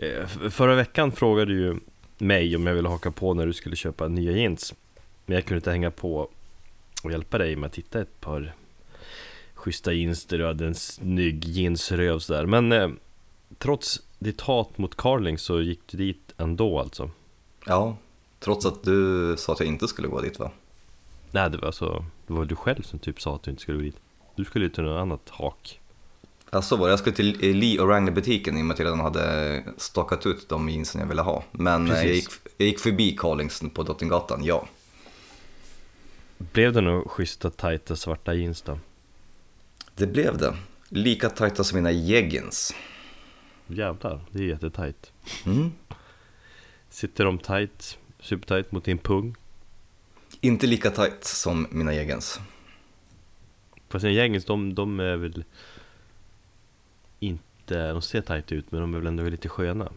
Eh, Förra veckan frågade du ju mig om jag ville haka på när du skulle köpa nya jeans. Men jag kunde inte hänga på och hjälpa dig med att hitta ett par schyssta jeans där du hade en snygg jeansröv sådär. Men eh, trots ditt hat mot Carling så gick du dit ändå alltså? Ja, trots att du sa att jag inte skulle gå dit va? Nej det var alltså, det var du själv som typ sa att du inte skulle gå dit. Du skulle ju till något annat hak Ja, så var det. Jag skulle till Lee O'Reilly butiken i och med att jag redan hade stakat ut de jeansen jag ville ha. Men eh, jag gick, jag gick förbi Carlings på Drottninggatan, ja. Blev det nog schyssta tajta svarta jeans då? Det blev det. Lika tajta som mina jeggins. Jävlar, det är jättetajt Mm. Sitter de tight, supertight mot din pung? Inte lika tajt som mina jeggins. Fast en gängens, de, de är väl inte, de ser tight ut men de är väl ändå lite sköna?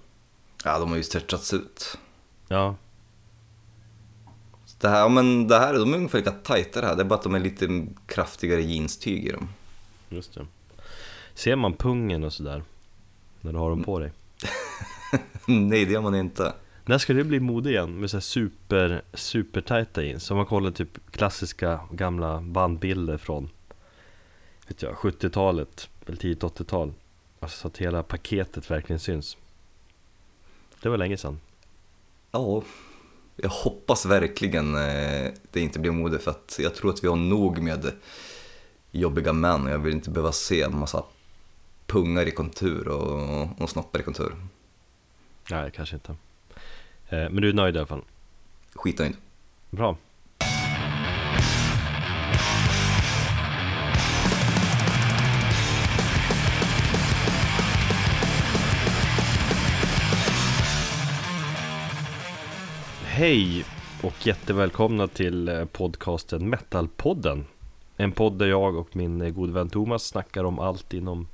Ja, de har ju stretchats ut. Ja, Det här, men det här, de är ungefär lika tajta det här. Det är bara att de är lite kraftigare jeanstyg i dem. just det Ser man pungen och sådär? När du har dem på dig? Nej, det gör man inte. När ska det bli mode igen med så här super, super tajta jeans? Om man kollar typ klassiska gamla bandbilder från vet jag, 70-talet eller tidigt 80-tal Alltså så att hela paketet verkligen syns Det var länge sedan Ja, jag hoppas verkligen eh, det inte blir mode för att jag tror att vi har nog med jobbiga män och jag vill inte behöva se en massa pungar i kontur och, och snoppar i kontur. Nej, kanske inte eh, Men du är nöjd i alla fall? Skitnöjd. Bra Hej och jättevälkomna till eh, podcasten Metalpodden. En podd där jag och min eh, gode vän Thomas snackar om allt inom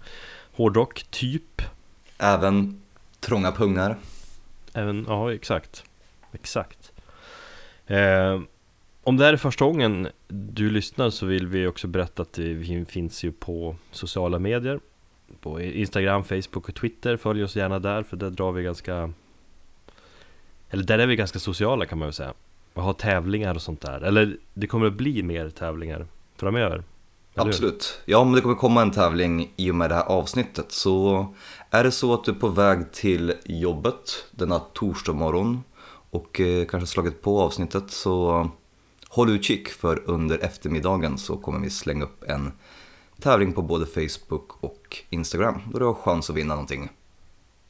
hårdrock, typ. Även trånga pungar. Även, ja exakt. Exakt. Eh, Om det här är första gången du lyssnar så vill vi också berätta att vi finns ju på sociala medier. På Instagram, Facebook och Twitter. Följ oss gärna där för där drar vi ganska eller där är vi ganska sociala kan man väl säga Och har tävlingar och sånt där Eller det kommer att bli mer tävlingar framöver eller? Absolut. Ja, men det kommer komma en tävling i och med det här avsnittet. Så är det så att du är på väg till jobbet denna torsdag morgon och eh, kanske slagit på avsnittet så håll utkik för under eftermiddagen så kommer vi slänga upp en tävling på både Facebook och Instagram då du har chans att vinna någonting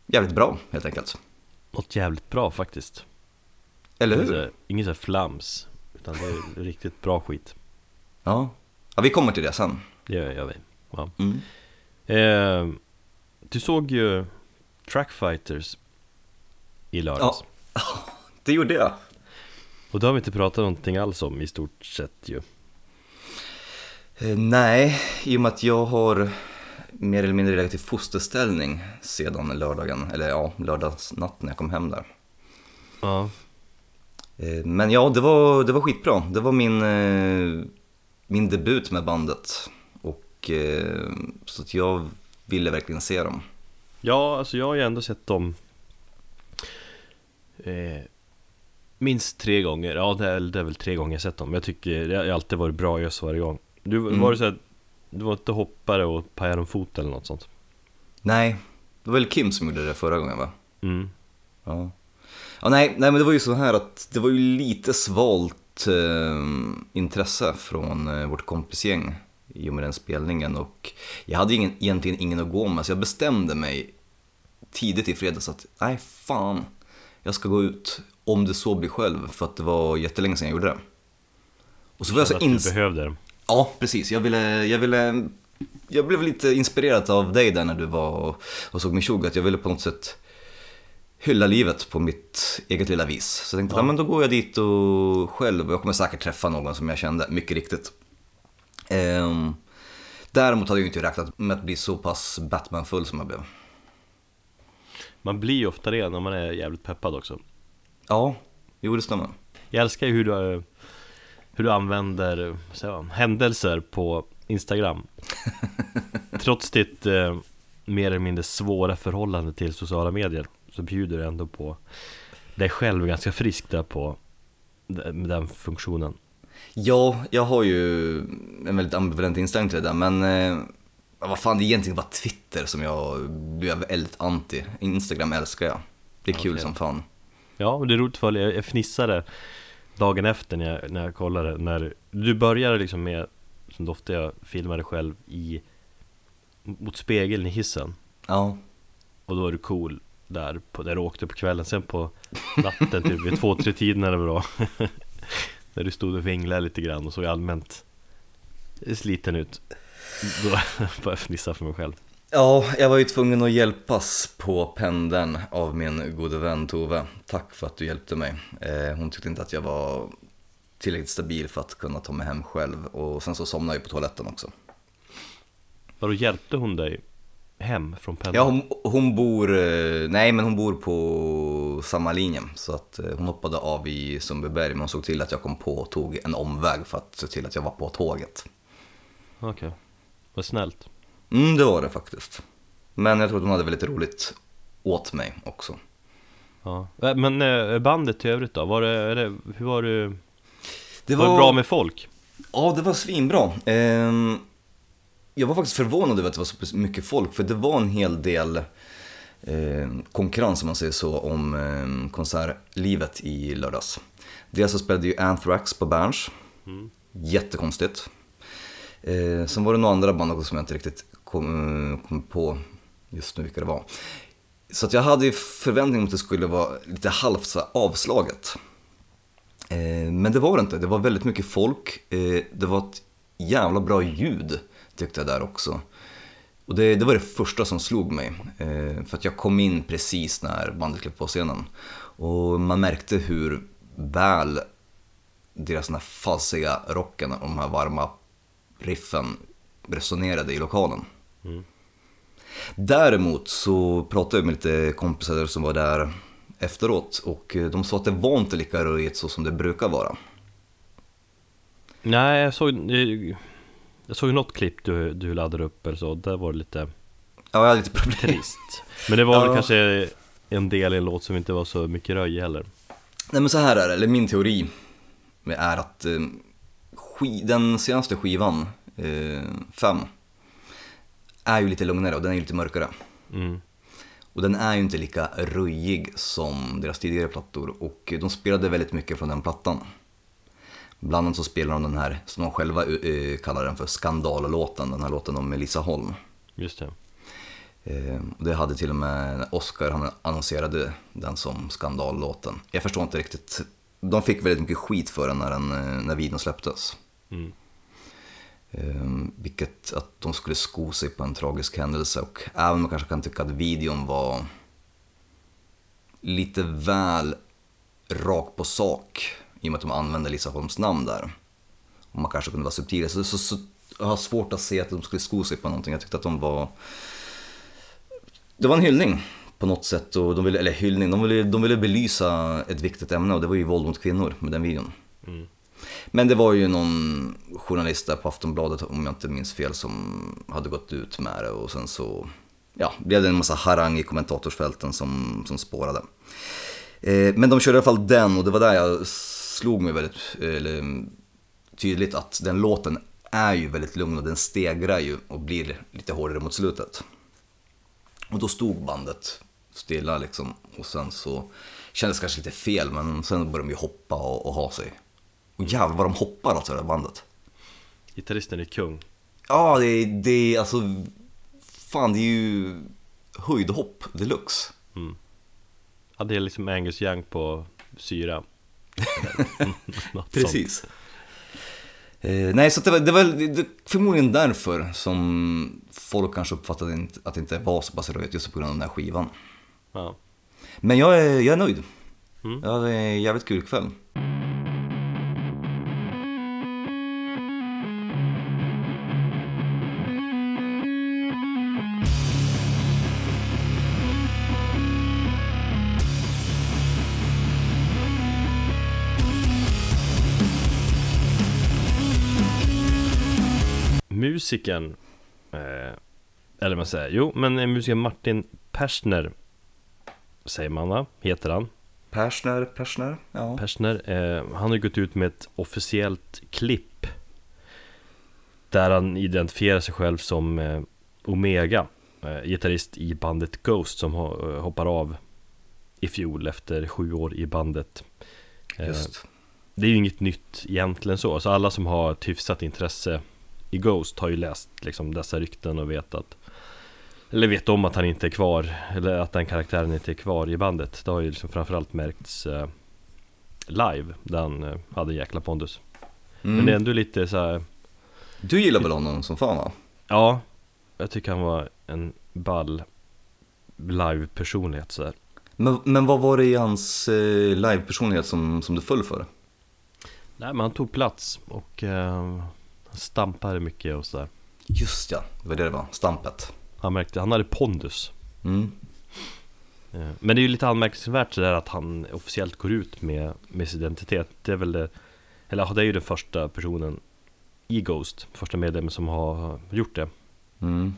jävligt bra helt enkelt. Något jävligt bra faktiskt Eller hur? här- Ingen så här flams Utan det är riktigt bra skit Ja. ja, vi kommer till det sen. Det gör vi ja. Mm. Eh, du såg ju Trackfighters i lördags Det gjorde jag. Och det har vi inte pratat någonting alls om i stort sett ju Eh, Nej, i och med att jag har mer eller mindre legat i fosterställning sedan lördagen, eller ja, lördagsnatten när jag kom hem där. Ja, Eh, Men ja, det var, det var skitbra. Det var min, eh, min debut med bandet. Och eh, så att jag ville verkligen se dem. ja alltså jag har ju ändå sett dem eh, Minst tre gånger, ja det är, det är väl tre gånger jag sett dem jag tycker det har alltid varit bra ös varje gång Du, Mm. var det så här, du var inte hoppare och pajade om fot eller något sånt? Nej, det var väl Kim som gjorde det förra gången va? Mm, Ja. ja nej, nej, men det var ju så här att det var ju lite svalt eh, intresse från eh, vårt kompisgäng i och med den spelningen och jag hade ingen, egentligen ingen att gå med så jag bestämde mig tidigt i fredags att nej fan, jag ska gå ut om det så blir själv för att det var jättelänge sedan jag gjorde det. Och så var jag så du ins- behövde det Ja, precis. Jag ville, jag ville, jag blev lite inspirerad av dig där när du var och, och såg Meshuggah, att jag ville på något sätt hylla livet på mitt eget lilla vis. Så jag tänkte, ja. men då går jag dit och själv, och jag kommer säkert träffa någon som jag kände, mycket riktigt. Ehm, däremot hade jag inte räknat med att bli så pass Batman-full som jag blev. Man blir ju ofta det när man är jävligt peppad också Ja, jo det stämmer. Jag älskar ju hur du, hur du använder här, händelser på Instagram Trots ditt eh, mer eller mindre svåra förhållande till sociala medier så bjuder du ändå på dig själv ganska friskt där på med den funktionen. Ja, jag har ju en väldigt ambivalent inställning till det där, men eh, vad fan, det är egentligen bara Twitter som jag blir väldigt anti. Instagram älskar jag. Det är kul som fan. Ja, och det är roligt för jag jag fnissade dagen efter när jag, när jag kollade när du började liksom med som ofta jag filmade själv i mot spegeln i hissen. Ja, och då är du cool där på, där du åkte på kvällen. Sen på natten typ vid två, tre tiden när det var bra När du stod och vinglade lite grann och såg allmänt sliten ut. Då började jag fnissa för mig själv Ja, jag var ju tvungen att hjälpas på pendeln av min gode vän Tove. Tack för att du hjälpte mig. Eh, hon tyckte inte att jag var tillräckligt stabil för att kunna ta mig hem själv och sen så somnade jag på toaletten också. Vadå hjälpte hon dig hem från pendeln? Ja, hon, hon bor, eh, nej men hon bor på samma linje så att eh, hon hoppade av i Sundbyberg men hon såg till att jag kom på och tog en omväg för att se till att jag var på tåget. Okej, vad snällt Mm, det var det faktiskt. Men jag tror att hon hade väldigt roligt åt mig också. Ja, Äh, men eh, bandet i övrigt då? Var det, det, hur var det, Det var det bra med folk? Ja, det var svinbra. Ehm, jag var faktiskt förvånad över att det var så mycket folk, för det var en hel del eh, konkurrens, om man säger så, om eh, konsertlivet i lördags. Dels så spelade ju Anthrax på Berns, jättekonstigt. Eh, sen var det några andra band också som jag inte riktigt kom, kom på just nu vilka det var. Så att jag hade ju förväntningar om att det skulle vara lite halvt så avslaget. Eh, Men det var det inte, det var väldigt mycket folk. Eh, Det var ett jävla bra ljud tyckte jag där också. Och det, det var det första som slog mig. Eh, För att jag kom in precis när bandet klev på scenen. Och man märkte hur väl deras den här falsiga rocken och de här varma riffen resonerade i lokalen. Däremot så pratade jag med lite kompisar som var där efteråt och eh, de sa att det var inte lika röjigt så som det brukar vara. Nej, jag såg, eh, jag såg något klipp du, du laddade upp eller så, där var det lite Ja, jag hade lite problem. trist Men det var Ja. väl kanske en del i en låt som inte var så mycket röj heller Nej men så här är det, eller min teori är att eh, den senaste skivan, eh, fem, är ju lite lugnare och den är ju lite mörkare. mm. Och den är ju inte lika röjig som deras tidigare plattor och de spelade väldigt mycket från den plattan. Bland annat så spelar de den här, som de själva eh, kallar den för skandallåten, den här låten om Melissa Holm. Just det Eh, och det hade till och med Oscar, han annonserade den som skandallåten. Jag förstår inte riktigt, de fick väldigt mycket skit för den när, den, eh, när videon släpptes. mm. Ehm, vilket att de skulle sko sig på en tragisk händelse och även om man kanske kan tycka att videon var lite väl rak på sak i och med att de använde Lisa Holms namn där. Och man kanske kunde vara subtil. Så, så, så jag har svårt att se att de skulle sko sig på någonting. Jag tyckte att de var... Det var en hyllning på något sätt. Och de ville, eller hyllning, de ville, de ville belysa ett viktigt ämne och det var ju våld mot kvinnor med den videon. Mm. Men det var ju någon journalist där på Aftonbladet, om jag inte minns fel, som hade gått ut med det och sen så ja, blev det en massa harang i kommentatorsfälten som, som spårade. Eh, men de körde i alla fall den och det var där jag slog mig väldigt eller, tydligt att den låten är ju väldigt lugn och den stegrar ju och blir lite hårdare mot slutet. Och då stod bandet stilla liksom och sen så kändes det kanske lite fel men sen började de ju hoppa och, och ha sig. Och jävlar vad de hoppar alltså det här bandet. Gitarristen är kung Ja, det är, det är alltså, fan det är ju höjdhopp deluxe. Ja, det är liksom Angus Young på syra. Precis. Eh, nej, så det var, det var det, förmodligen därför som folk kanske uppfattade att det inte var så pass röjigt just på grund av den här skivan. ja. Men jag är, jag är nöjd. Mm. Jag hade en jävligt kul kväll. Musikern eh, Eller man säger, jo men musikern Martin Persner säger man va? Heter han. Persner, Persner, ja. Persner. Eh, han har gått ut med ett officiellt klipp där han identifierar sig själv som eh, Omega, eh, gitarrist i bandet Ghost som eh, hoppar av i fjol efter sju år i bandet. Eh, Just. Det är ju inget nytt egentligen så, så alla som har ett hyfsat intresse i Ghost har ju läst liksom dessa rykten och vet att eller vet om att han inte är kvar, eller att den karaktären inte är kvar i bandet. Det har ju liksom framförallt märkts eh, live, där han eh, hade jäkla pondus. Mm. Men det är ändå lite så här, Du gillar väl honom som fan va? ja, jag tycker han var en ball live-personlighet sådär. Men, men vad var det i hans eh, live-personlighet som, som du föll för? Nej men han tog plats och eh, stampade mycket och sådär. Just ja, det var det det var, stampet. Han märkte, han hade pondus. Mm. Eh, Men det är ju lite anmärkningsvärt sådär att han officiellt går ut med, med sin identitet. Det är väl det, eller det är ju den första personen i Ghost, första medlemmen som har gjort det. Mm.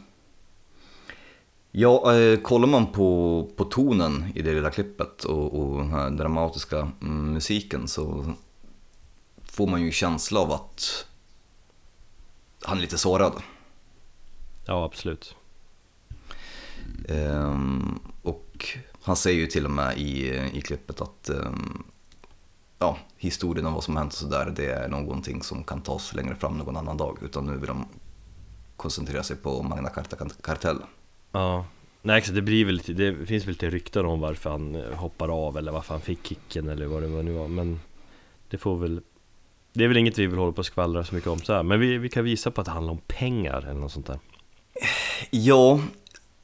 Ja, eh, kollar man på, på tonen i det lilla klippet och, och den här dramatiska mm, musiken så får man ju känsla av att han är lite sårad. Ja, absolut. Ehm, och han säger ju till och med i, i klippet att ehm, ja, historien om vad som hänt och sådär, det är någonting som kan tas längre fram någon annan dag. Utan nu vill de koncentrera sig på Magna Carta Kartell. Ja, nej exakt, det blir väl lite, det finns väl lite rykten om varför han eh, hoppar av eller varför han fick kicken eller vad det nu var. Men det får väl, det är väl inget vi vill hålla på och skvallra så mycket om så här. Men vi, vi kan visa på att det handlar om pengar eller något sånt där. Ja,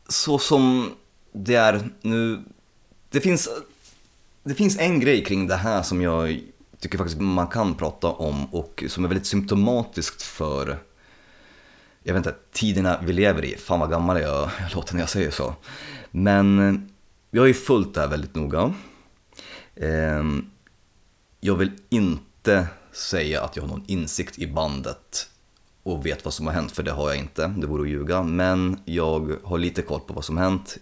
så som det är nu. Det finns, det finns en grej kring det här som jag tycker faktiskt man kan prata om och som är väldigt symptomatiskt för jag vet inte, tiderna vi lever i. Fan vad gammal jag, jag låter när jag säger så. Men jag har ju följt det här väldigt noga. Ehm, jag vill inte säga att jag har någon insikt i bandet och vet vad som har hänt, för det har jag inte. Det vore att ljuga. Men jag har lite koll på vad som hänt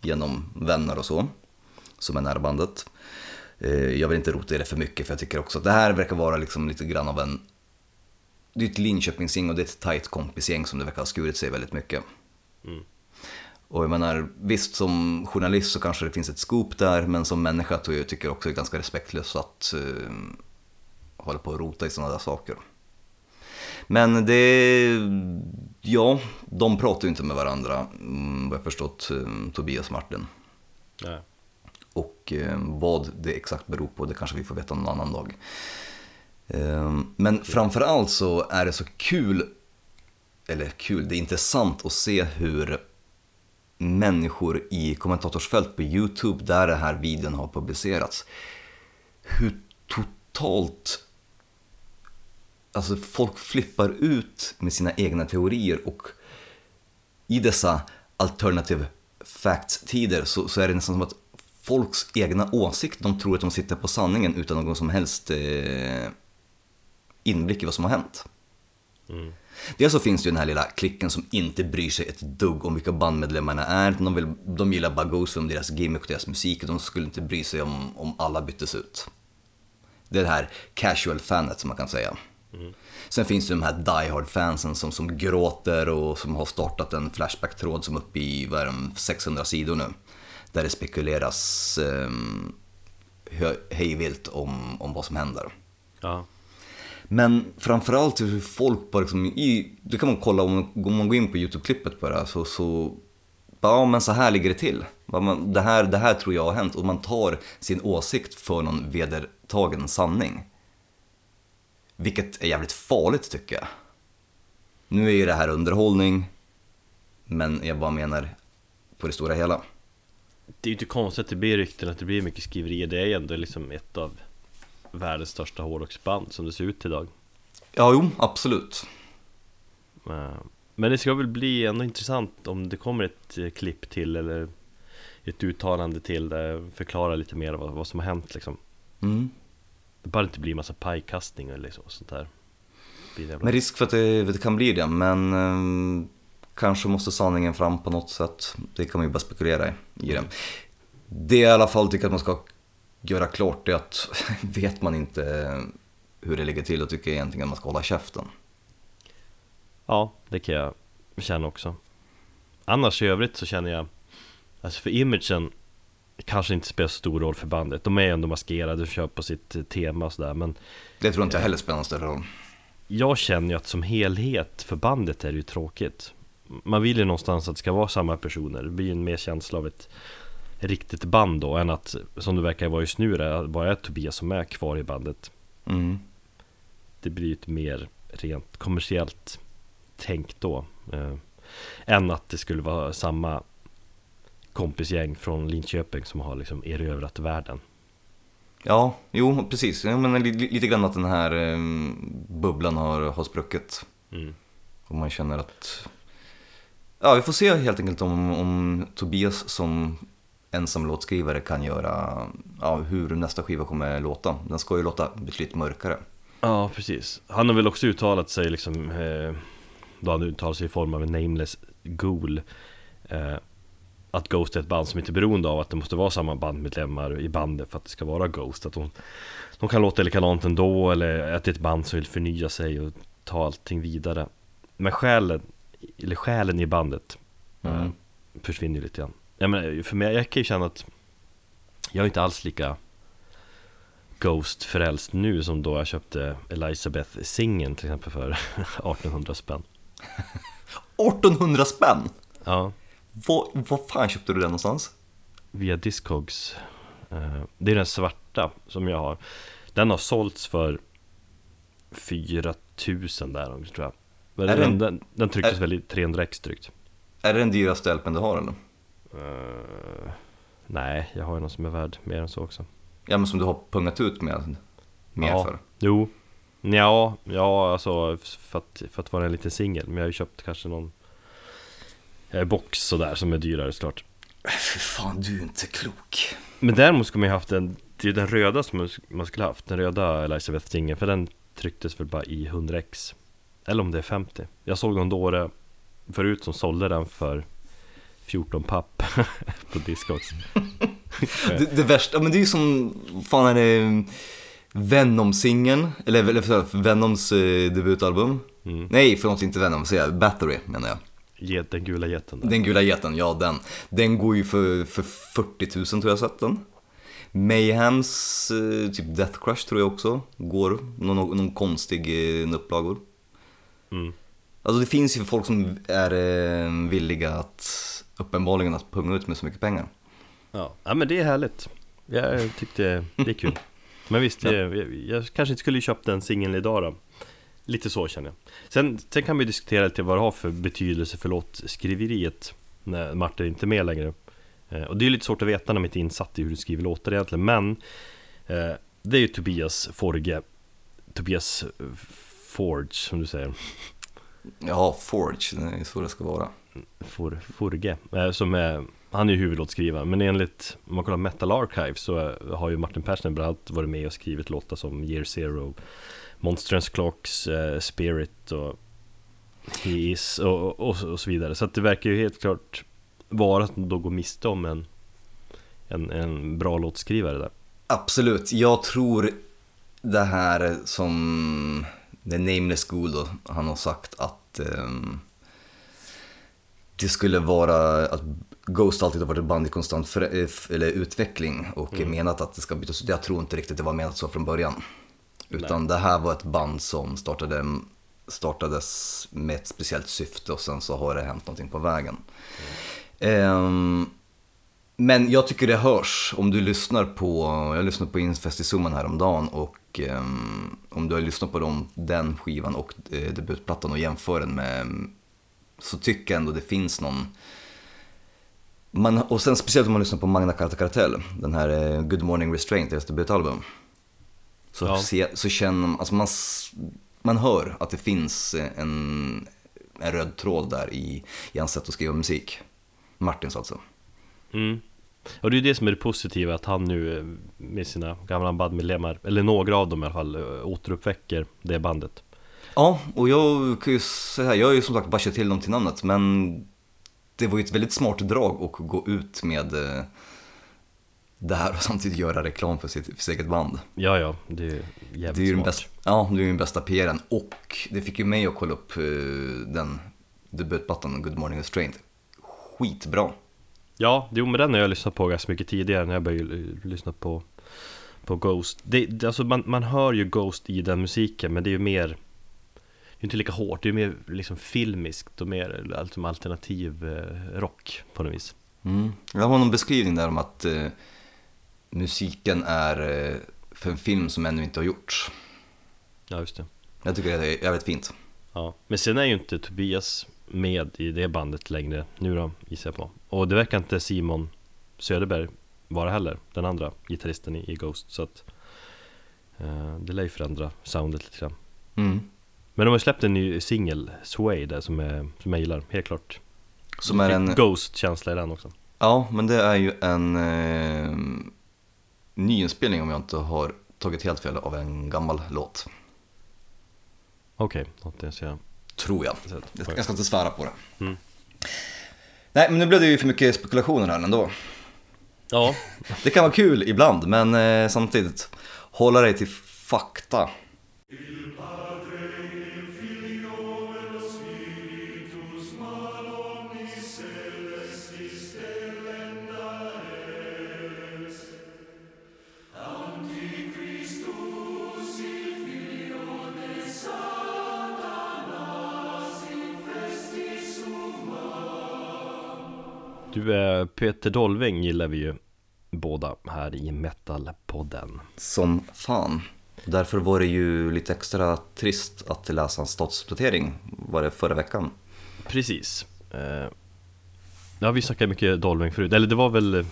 genom vänner och så, som är nära bandet. Eh, Jag vill inte rota i det för mycket, för jag tycker också att det här verkar vara liksom lite grann av en... Det är ett Linköpingsgäng och det är ett tajt kompisgäng som det verkar ha skurit sig väldigt mycket. Mm. Och jag menar, visst som journalist så kanske det finns ett scoop där, men som människa tror jag tycker också det är ganska respektlöst att uh, hålla på och rota i sådana där saker. Men det, ja, de pratar ju inte med varandra, mm, vad jag förstått, eh, Tobias och Martin. Nej. Och eh, vad det exakt beror på, det kanske vi får veta någon annan dag. Eh, Men framförallt så är det så kul, eller kul, det är intressant att se hur människor i kommentatorsfält på YouTube där den här videon har publicerats, hur totalt Alltså folk flippar ut med sina egna teorier och i dessa alternative facts-tider så, så är det nästan som att folks egna åsikt, de tror att de sitter på sanningen utan någon som helst eh, inblick i vad som har hänt. Mm. Dels så finns det ju den här lilla klicken som inte bryr sig ett dugg om vilka bandmedlemmarna är. De, vill, de gillar bara Ghost om deras gimmick och deras musik och de skulle inte bry sig om, om alla byttes ut. Det är det här casual-fanet som man kan säga. Sen finns det de här Die Hard-fansen som, som gråter och som har startat en Flashback-tråd som är uppe i vad är de, 600 sidor nu. Där det spekuleras eh, hejvilt om, om vad som händer. Ja. Men framförallt hur folk bara liksom i, det kan man kolla om, om man går in på YouTube-klippet på det här så, så ja men så här ligger det till. Det här, det här tror jag har hänt och man tar sin åsikt för någon vedertagen sanning. Vilket är jävligt farligt tycker jag. Nu är ju det här underhållning, men jag bara menar på det stora hela. Det är ju inte konstigt att det blir rykten, att det blir mycket skriverier Det är ju ändå liksom ett av världens största hårdrocksband som det ser ut idag Ja, jo, absolut. Eh, Men det ska väl bli ändå intressant om det kommer ett eh, klipp till eller ett uttalande till där förklarar lite mer vad, vad som har hänt liksom Mm. Det bara inte blir massa pajkastning eller liksom, sånt där det Med risk för att det, det kan bli det, men eh, kanske måste sanningen fram på något sätt. Det kan man ju bara spekulera i, i det. Det jag i alla fall tycker att man ska göra klart är att vet man inte hur det ligger till då tycker jag egentligen att man ska hålla käften. Ja, det kan jag känna också. Annars i övrigt så känner jag, alltså för imagen kanske inte spelar så stor roll för bandet. De är ändå maskerade och kör på sitt tema och sådär. Men Det tror inte jag heller spelar någon större roll. jag känner ju att som helhet för bandet är det ju tråkigt. Man vill ju någonstans att det ska vara samma personer. Det blir ju en mer känsla av ett riktigt band då än att, som det verkar vara just nu, det bara är Tobias som är kvar i bandet. Mm. Det blir ju ett mer rent kommersiellt tänk då. Eh, än att det skulle vara samma kompisgäng från Linköping som har liksom erövrat världen. Ja, jo precis. Jag menar li- li- lite grann att den här eh, bubblan har, har spruckit. Mm. Och man känner att... Ja, vi får se helt enkelt om, om Tobias som ensam låtskrivare kan göra... Ja, hur nästa skiva kommer låta. Den ska ju låta betydligt mörkare. Ja, precis. Han har väl också uttalat sig liksom eh, Då han uttalar sig i form av en nameless ghoul eh, Att Ghost är ett band som inte är beroende av att det måste vara samma bandmedlemmar i bandet för att det ska vara Ghost. Att de, de kan låta likadant ändå eller att det är ett band som vill förnya sig och ta allting vidare. Men själen, eller själen i bandet eh, Mm. försvinner ju lite grann. Jag menar, För mig, jag kan ju känna att Jag är inte alls lika Ghost-frälst nu som då jag köpte Elizabeth-singeln till exempel för 1800 spänn. 1800 spänn! Ja, Var, fan köpte du den någonstans? via Discogs Eh, Det är den svarta som jag har Den har sålts för 4000 där tror jag Men Är den, den- den, den trycktes är- väl i 300 x drygt Är det den dyraste LPn du har eller? Eh, Nej, jag har ju någon som är värd mer än så också Ja men som du har pungat ut med mer Ja. för? Jo Ja, ja alltså för att, för att vara en liten singel Men jag har ju köpt kanske någon box sådär som är dyrare såklart Fy fan, du är inte klok. Men däremot skulle man ju haft den Det är den röda som man- skulle haft Den röda Elizabeth singeln För den trycktes väl bara i 100x Eller om det är 50 Jag såg någon dåre förut som sålde den för 14 papp på Discogs Det, det värsta, men det är ju som, fan är det Venom-singeln, eller, eller förlåt, Venoms eh, debutalbum? mm. Nej, förlåt inte Venom, säger jag, Battery menar jag. Den gula jätten där. Den gula jätten, ja den. Den går ju för, för 40 000 tror jag sett den. Mayhems eh, typ Death Crush tror jag också går, någon, någon konstig eh, upplagor. Mm. Alltså det finns ju folk som är eh, villiga att uppenbarligen att punga ut med så mycket pengar. Ja. ja men det är härligt Jag tyckte det är kul Men visst, jag, jag, jag kanske inte skulle köpt den singeln idag då Lite så känner jag. Sen, sen kan vi diskutera lite vad det har för betydelse för låtskriveriet När Martin inte är med längre. Eh, Och det är lite svårt att veta när man inte är insatt i hur du skriver låtar egentligen Men eh, Det är ju Tobias Forge. Tobias eh, Forge som du säger. Ja, Forge, det är så det ska vara. For, Forge eh, Som är han är ju huvudlåtskrivare, men enligt, om man kollar Metal Archive så eh, har ju Martin Persson bland annat varit med och skrivit låtar som Year Zero, Monsters Clocks, eh, Spirit och He Is och, och, och så vidare. Så att det verkar ju helt klart vara att de då går miste om en, en, en bra låtskrivare där. Absolut, jag tror det här som The Nameless School då, han har sagt att ehm, det skulle vara att Ghost alltid har varit ett band i konstant för, eh, eller utveckling och menat att det ska bytas ut. Jag tror inte riktigt det var menat så från början. Utan det här var ett band som startade, startades med ett speciellt syfte och sen så har det hänt någonting på vägen. Ehm, men jag tycker det hörs om du lyssnar på, jag lyssnade på Infest i Zoomen häromdagen och ehm, om du har lyssnat på dem, den skivan och eh, debutplattan och jämför den med, så tycker jag ändå det finns någon, man, och sen speciellt om man lyssnar på Magna Carta Cartel, den här eh, Good Morning Restraint, deras debutalbum. Så, Ja. se, så känner man, alltså man, man hör att det finns en, en röd tråd där i, i hans sätt att skriva musik. Martins alltså. Mm. Och det är det som är det positiva, att han nu eh, med sina gamla bandmedlemmar, eller några av dem i alla fall, eh, återuppväcker det bandet. Ja, och jag kan ju säga, jag har ju som sagt kört till dem till namnet, men det var ju ett väldigt smart drag att gå ut med, eh, det här och samtidigt göra reklam för sitt, för sitt eget band. Ja, ja, det är jävligt Det är ju smart. bästa, ja, det är ju den bästa PRen och det fick ju mig att kolla upp eh, den debutplattan Good Morning Restraint. Skitbra. Ja, jo men den har jag lyssnat på ganska mycket tidigare när jag började lyssna på, på Ghost det, det, alltså man, man hör ju Ghost i den musiken men det är ju mer Det är inte lika hårt, det är mer liksom filmiskt och mer alltså, alternativ eh, rock på något vis Mm. Jag har någon beskrivning där om att eh, musiken är eh, för en film som ännu inte har gjorts. Ja just det. Jag tycker det är jävligt fint. Ja, men sen är ju inte Tobias med i det bandet längre. Nu då, gissar jag på. Och det verkar inte Simon Söderberg vara heller, den andra gitarristen i, Ghost. Så att eh, det lär ju förändra soundet lite grann. Mm. Men de har släppt en ny singel, Sway, där som, är, som jag gillar, helt klart. Som är en, Ghost-känsla i den också. Ja men det är ju en eh, nyinspelning om jag inte har tagit helt fel av en gammal låt. Okej, något jag ser Tror jag. sett. Jag ska, jag ska inte svära på det. Mm. Nej men nu blev det ju för mycket spekulationer här ändå. Ja, Det kan vara kul ibland men eh, samtidigt hålla dig till fakta. Du är Peter Dolving gillar vi ju båda här i Metalpodden. Som fan. Därför var det ju lite extra trist att läsa en statusuppdatering var det förra veckan. Precis. Eh, Ja, vi snackade mycket Dolving förut, eller det var väl eh,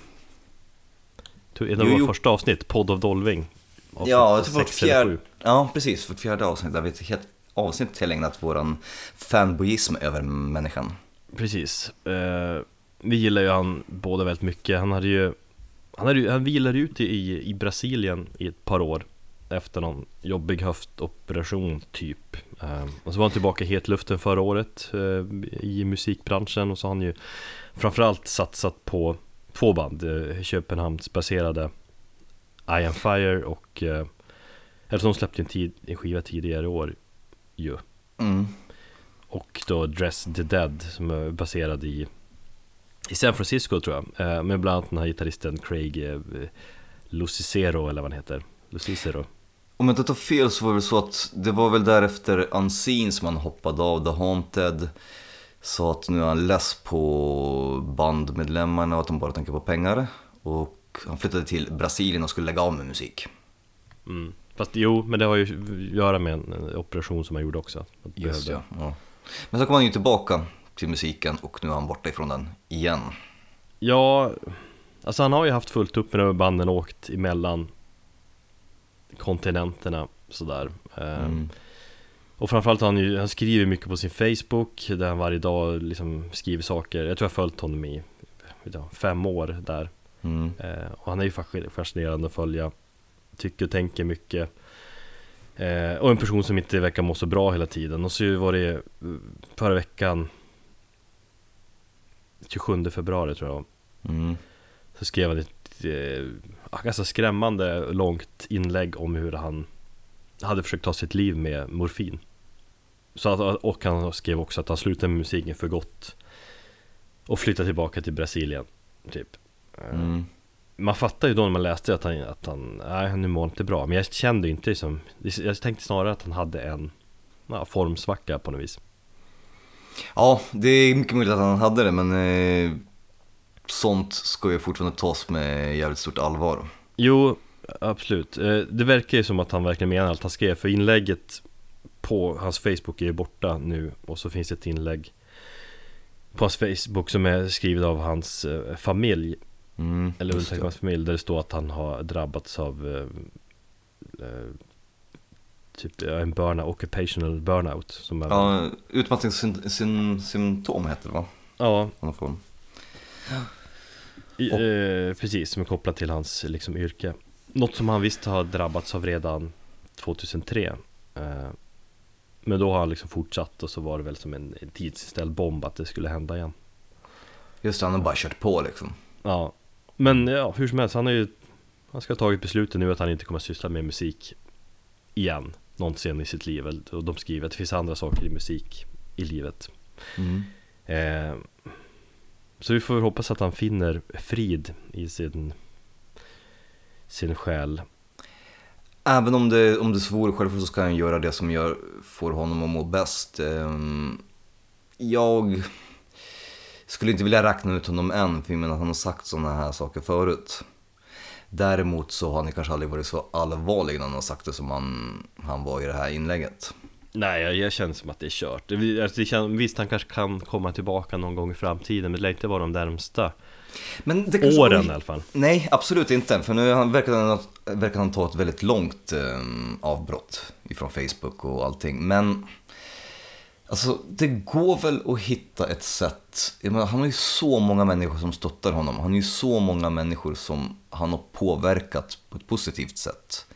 En av Jo, våra första avsnitt, Podd of Dolving. Avsnitt Ja, det var fjärde, ja precis, vårt fjärde avsnitt där vi ett helt avsnitt tillägnat våran fanboyism över människan. Precis. Eh, Vi gillar ju han båda väldigt mycket. Han hade ju Han, hade han vilade ut i, i Brasilien i ett par år Efter någon jobbig höftoperation typ. Eh, Och så var han tillbaka i hetluften förra året eh, I musikbranschen. Och så har han ju Framförallt satsat på två band eh, Köpenhamnsbaserade I am Fire och eh, Eftersom de släppte en, tid, en skiva tidigare i år ju. Mm. och då Dress the Dead som är baserad i i San Francisco tror jag, eh, med bland annat den här gitarristen Craig eh, Lucicero eller vad han heter Lucicero Om jag inte tar fel så var det så att det var väl därefter Unseen som han hoppade av The Haunted. Sa att nu är han less på bandmedlemmarna och att de bara tänker på pengar. Och han flyttade till Brasilien och skulle lägga av med musik. mm. Fast jo, men det har ju att göra med en, operation som han gjorde också Just behövde- ja. ja. Men så kom han ju tillbaka till musiken och nu är han borta ifrån den igen. Ja, alltså han har ju haft fullt upp med de banden och åkt emellan kontinenterna sådär Eh, Mm. Och framförallt han ju, han skriver mycket på sin Facebook där han varje dag liksom skriver saker Jag tror jag har följt honom i jag, fem år där Mm. eh, Och han är ju fasc- fascinerande att följa Tycker och tänker mycket eh, Och en person som inte verkar må så bra hela tiden Och så var det förra veckan 27 februari tror jag Mm. Så skrev han ett eh, ganska skrämmande långt inlägg om hur han hade försökt ta sitt liv med morfin. Så att, och han skrev också att han slutade med musiken för gott. Och flyttade tillbaka till Brasilien, typ. Eh, Mm. Man fattar ju då när man läste att han, att han, nej nu mår inte bra. Men jag kände inte liksom, jag tänkte snarare att han hade en ja, formsvacka på något vis. Ja, det är mycket möjligt att han hade det men eh, sånt ska ju fortfarande tas med jävligt stort allvar. Jo, absolut. Eh, Det verkar ju som att han verkligen menar allt han skrev För inlägget på hans Facebook är ju borta nu Och så finns det ett inlägg på hans Facebook som är skrivet av hans eh, familj Mm, Eller familj Där det står att han har drabbats av eh, eh, Typ eh, en burnout, occupational burnout som är, Ja, utmattningssymptom heter det va? ja fall. i, eh, precis som är kopplat till hans liksom, yrke Något som han visst har drabbats av redan 2003 eh, Men då har han liksom fortsatt och så var det väl som en, tidsinställd bomb att det skulle hända igen Just det, han har bara kört på liksom. Ja Men ja, hur som helst, han har ju Han ska ha tagit beslutet nu att han inte kommer att syssla med musik Igen Någonsin i sitt liv Och de skriver att det finns andra saker i musik i livet Mm. eh, Så vi får hoppas att han finner frid i sin Sin själ Även om det, om det svor självklart så ska han göra det som gör, får honom att må bäst. Ehm, Jag skulle inte vilja räkna ut honom än, för jag menar att han har sagt sådana här saker förut. Däremot så har han kanske aldrig varit så allvarlig när han har sagt det som han, han var i det här inlägget. Nej, jag, jag känner som att det är kört det, alltså, det känns, Visst, han kanske kan komma tillbaka någon gång i framtiden Men det lär inte vara de närmsta Men det kanske- åren i alla fall Nej, absolut inte. För nu han- verkar han, verkar han ta ett väldigt långt eh, avbrott ifrån Facebook och allting. Men alltså, det går väl att hitta ett sätt. Menar, han har ju så många människor som stöttar honom. Han har ju så många människor som han har påverkat på ett positivt sätt.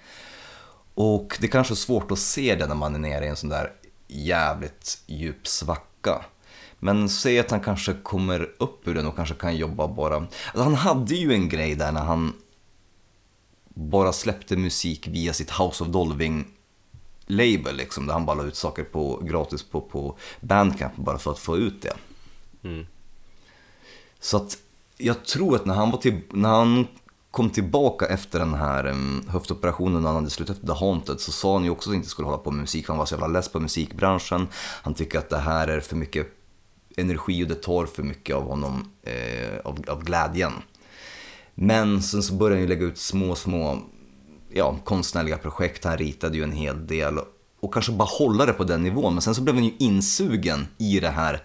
Och det är kanske är svårt att se det när man är nere i en sån där jävligt djup svacka. Men säg att han kanske kommer upp ur den och kanske kan jobba bara... Alltså han hade ju en grej där när han bara släppte musik via sitt House of Dolving label liksom, där han bara la ut saker på, gratis på, på Bandcamp bara för att få ut det. mm. Så att jag tror att när han, var till, när han kom tillbaka efter den här um, höftoperationen när han hade slutat efter The Haunted så sa han ju också att han inte skulle hålla på med musik för han var så jävla less på musikbranschen. Han tycker att det här är för mycket energi och det tar för mycket av honom, eh, av, av glädjen. Men sen så började han ju lägga ut små, små ja, konstnärliga projekt. Han ritade ju en hel del och kanske bara hålla det på den nivån. Men sen så blev han ju insugen i det här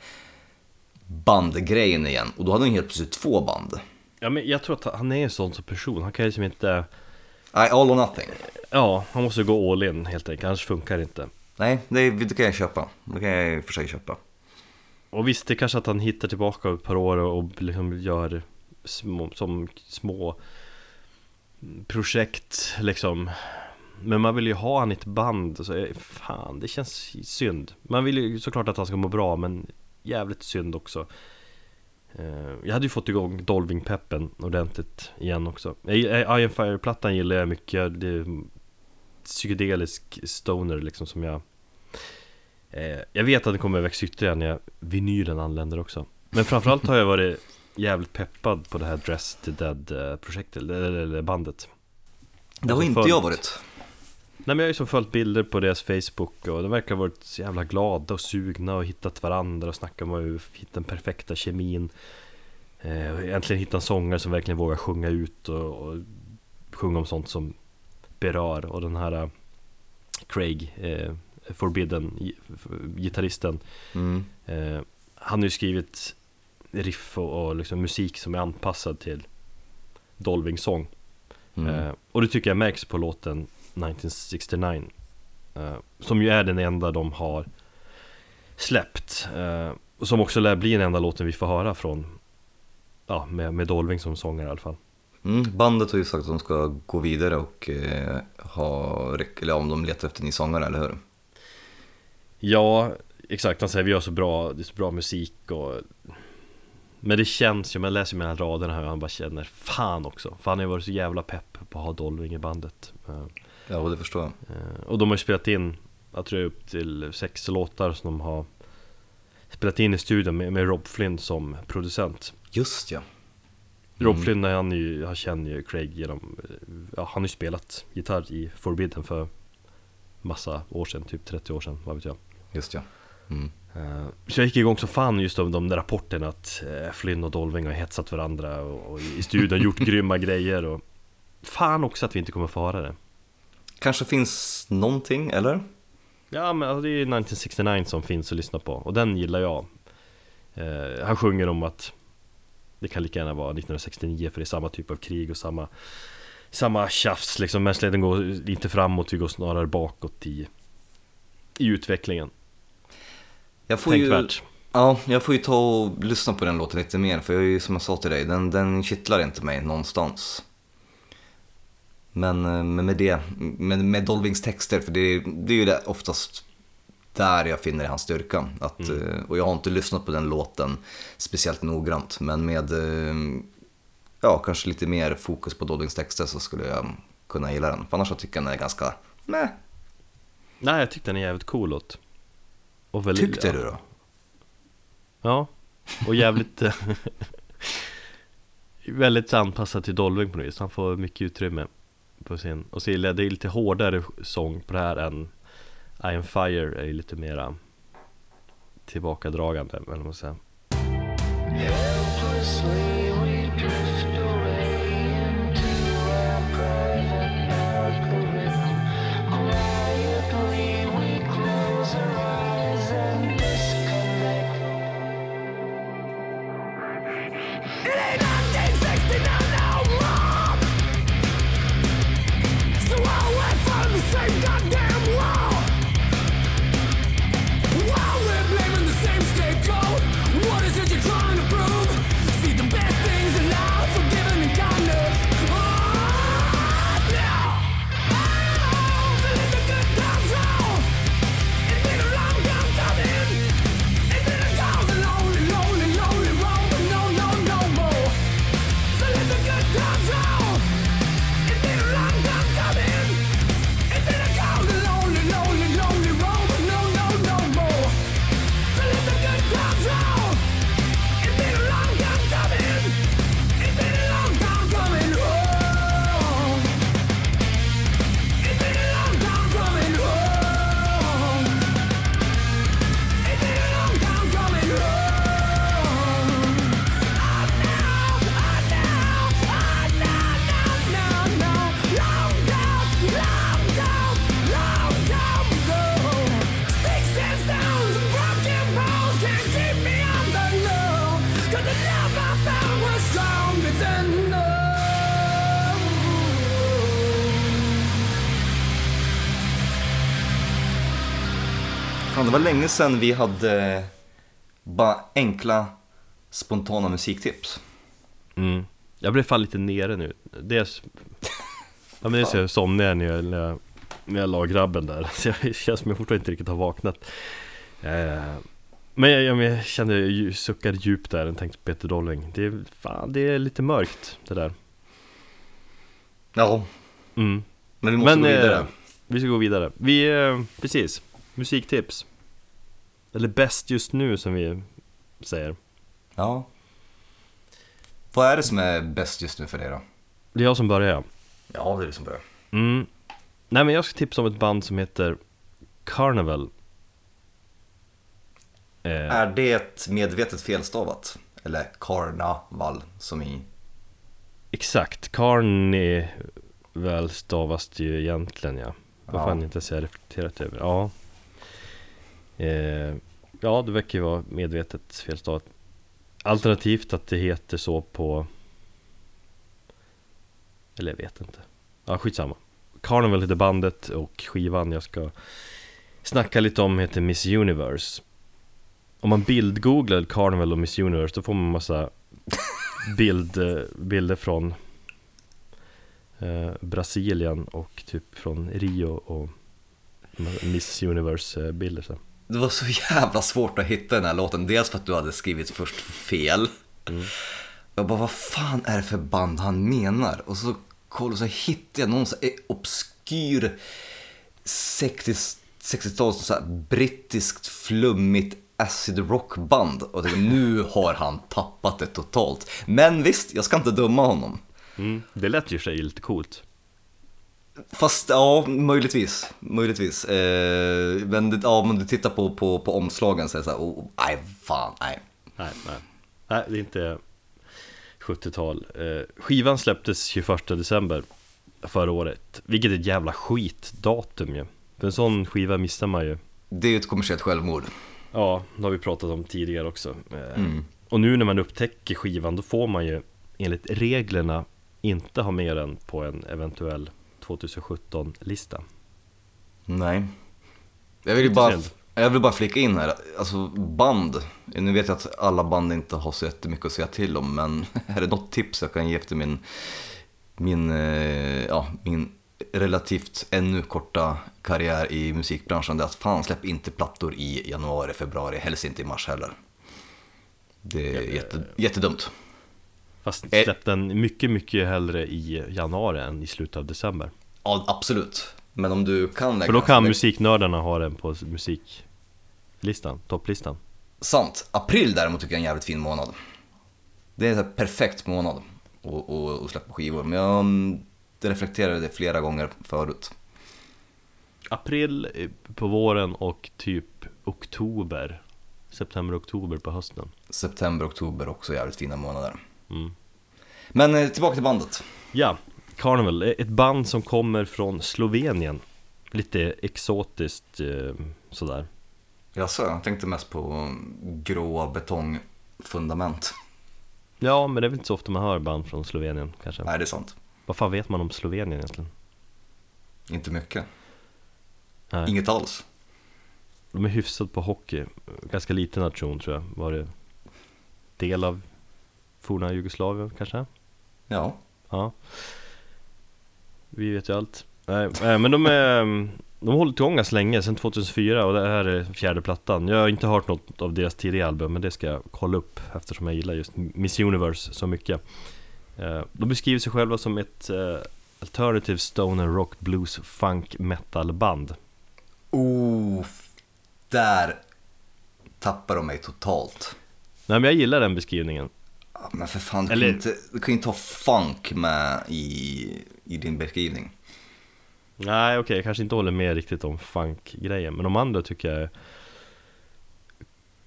bandgrejen igen och då hade han ju helt plötsligt två band. Ja men jag tror att han är en sån som person Han kan ju liksom inte Nej, all or nothing. Ja, han måste gå all in helt enkelt Annars funkar det inte Nej, det, det kan jag köpa. Det kan jag för sig köpa. Och visst, det är kanske att han hittar tillbaka ett par år och och liksom gör små, som små projekt liksom. Men man vill ju ha han i ett band så eh, fan, det känns synd. Man vill ju såklart att han ska må bra men jävligt synd också. Eh, jag hade ju fått igång Dolving-peppen ordentligt igen också. Eh, Iron Fire-plattan gillar jag mycket. Det är psykedelisk stoner liksom som jag Jag vet att det kommer växa ytterligare när vinylen anländer också. Men framförallt har jag varit jävligt peppad på det här Dress to Dead-projektet, eller, bandet Det har inte för- jag varit. Nej men jag har ju som följt bilder på deras Facebook och de verkar ha varit så jävla glada och sugna och hittat varandra och snackat om att hitta den perfekta kemin eh, Äntligen hitta en sångare som verkligen vågar sjunga ut och, och sjunga om sånt som berör och den här eh, Craig, eh, Forbidden, gitarristen Mm. eh, Han har ju skrivit riff och, och liksom musik som är anpassad till Dolving-sång Mm. Eh, och det tycker jag märks på låten 1969 eh, Som ju är den enda de har släppt eh, och Som också lär bli den enda låten vi får höra från Ja, med, med Dolving som sångare i alla fall Mm. Bandet har ju sagt att de ska gå vidare och eh, ha, eller om de letar efter ny sångare, eller hur? Ja, exakt, han säger vi gör så bra, det är så bra musik och Men det känns ju, man läser ju mellan raderna här och han bara känner Fan också, för han har ju varit så jävla pepp på att ha Dolving i bandet Eh, Ja, och det förstår jag. Eh, Och de har ju spelat in, jag tror det är upp till sex låtar som de har spelat in i studion med, med Rob Flynn som producent. Just ja. Rob Mm. Flynn, han, ju, han känner ju Craig genom, ja, han har ju spelat gitarr i Forbidden för massa år sedan, typ 30 år sedan, vad vet jag. Just ja. Mm. Eh, Så jag gick igång så fan just av de där rapporterna att eh, Flynn och Dolving har hetsat varandra och i studion gjort grymma grejer och Fan också att vi inte kommer få höra det. Kanske finns någonting, eller? Ja men alltså, det är ju 1969 som finns att lyssna på och den gillar jag eh, Han sjunger om att Det kan lika gärna vara 1969 för det är samma typ av krig och samma Samma tjafs liksom Mänskligheten går inte framåt, vi går snarare bakåt i I utvecklingen Jag får ju, Tänkvärt ja, jag får ju ta och lyssna på den låten lite mer, för jag är ju som jag sa till dig, den, den kittlar inte mig någonstans. Men, eh, men med det, med, med Dolvings texter, för det, det är ju det oftast där jag finner hans styrka. Att, Mm. eh, Och jag har inte lyssnat på den låten speciellt noggrant, men med, eh, ja, kanske lite mer fokus på Dodwings texter så skulle jag kunna gilla den. För annars så tycker jag den är ganska meh. Nej, jag tyckte den är jävligt cool låt. Och väldigt, Tyckte du då? Ja, och jävligt Väldigt anpassad till Dolving på något vis, han får mycket utrymme på sin Och så gillar jag, det är lite hårdare sång på det här än I am fire är ju lite mera Tillbakadragande, eller vad man säger var länge sedan vi hade bara enkla spontana musiktips. mm. Jag blev fan lite nere nu. Dels Ja men dels jag somnade när jag, när jag, när jag la grabben där. Så jag känns som jag fortfarande inte riktigt har vaknat. Eh, Men jag, jag, jag kände, jag suckade djupt där och tänkte Peter Dolling Det är, fan, det är lite mörkt det där. Ja, mm. men vi måste Men gå vidare. eh, vi ska gå vidare. Vi, eh, precis, musiktips Eller bäst just nu som vi säger Ja. Vad är det som är bäst just nu för dig då? Det är jag som börjar Ja, det är det som börjar. Mm. Nej men jag ska tipsa om ett band som heter Carnival eh, Är det medvetet felstavat? Eller karnaval som i... Exakt, Carnival stavas det ju egentligen ja Vad Ja. fan inte ens jag reflekterat över Ja eh, Ja, det verkar ju vara medvetet felstavat Alternativt att det heter så på Eller jag vet inte. Ja, skitsamma. Carnival heter bandet och skivan jag ska snacka lite om heter Miss Universe. Om man bildgooglar Carnival och Miss Universe då får man massa bild, eh, bilder från eh, Brasilien och typ från Rio och Miss Universe eh, bilder så. Det var så jävla svårt att hitta den här låten. Dels för att du hade skrivit först fel. Jag bara, vad fan är det för band han menar? Och så kollade så hittade jag någon så obskyr 60 60-tals så här brittiskt flummigt acid rockband. Och tänkte, nu har han tappat det totalt. Men visst, jag ska inte döma honom. Mm. Det lät ju och sig lite coolt Fast ja, möjligtvis. möjligtvis. Eh, men ja, om du tittar på, på, på omslagen så är det så här, oh, nej fan, nej. Nej, nej, nej det är inte 70-tal eh, Skivan släpptes 21 december förra året Vilket är ett jävla skitdatum ju För en sån skiva missar man ju Det är ju ett kommersiellt självmord. Ja, det har vi pratat om tidigare också Eh, Mm. Och nu när man upptäcker skivan då får man ju enligt reglerna inte ha med den på en eventuell 2017-lista Nej. Jag vill bara, jag vill bara flika in här, alltså band. Nu vet jag att alla band inte har så jättemycket att säga till om, men är det något tips jag kan ge efter min, min, eh, ja, min relativt ännu korta karriär i musikbranschen, det är att fan släpp inte plattor i januari, februari, helst inte i mars heller. Det är jätte, jättedumt. Fast Eh. släpp den mycket, mycket hellre i januari än i slutet av december Ja, absolut. Men om du kan lägga För då kan musiknördarna ha den på musiklistan, topplistan Sant. April däremot tycker jag är en jävligt fin månad. Det är en perfekt månad att, släppa skivor. Men jag reflekterade det flera gånger förut. April eh, på våren och typ oktober September, oktober på hösten September, oktober också jävligt fina månader. Mm. Men eh, tillbaka till bandet. Ja, Carnival, eh, ett band som kommer från Slovenien Lite exotiskt eh, sådär Jaså, jag tänkte mest på mm, gråa betongfundament. Ja, men det är väl inte så ofta man hör band från Slovenien kanske Nej, det är sant. Vad fan vet man om Slovenien egentligen? Inte mycket. Nej. Inget alls. De är hyfsat på hockey, ganska liten nation tror jag Var det del av forna Jugoslavien kanske? Ja. Ja Vi vet ju allt Nej, men de är De har hållit igång ganska länge, sedan 2004 och det här är fjärde plattan Jag har inte hört något av deras tidigare album men det ska jag kolla upp eftersom jag gillar just Miss Universe så mycket Eh, De beskriver sig själva som ett eh, Alternative stoner rock blues funk metal band Oh, där tappar de mig totalt. Nej men jag gillar den beskrivningen Men för fan, du Eller- kan, inte, du kan ju inte ha funk med i, i din beskrivning. Nej okej, jag kanske inte håller med riktigt om funk-grejen Men de andra tycker jag är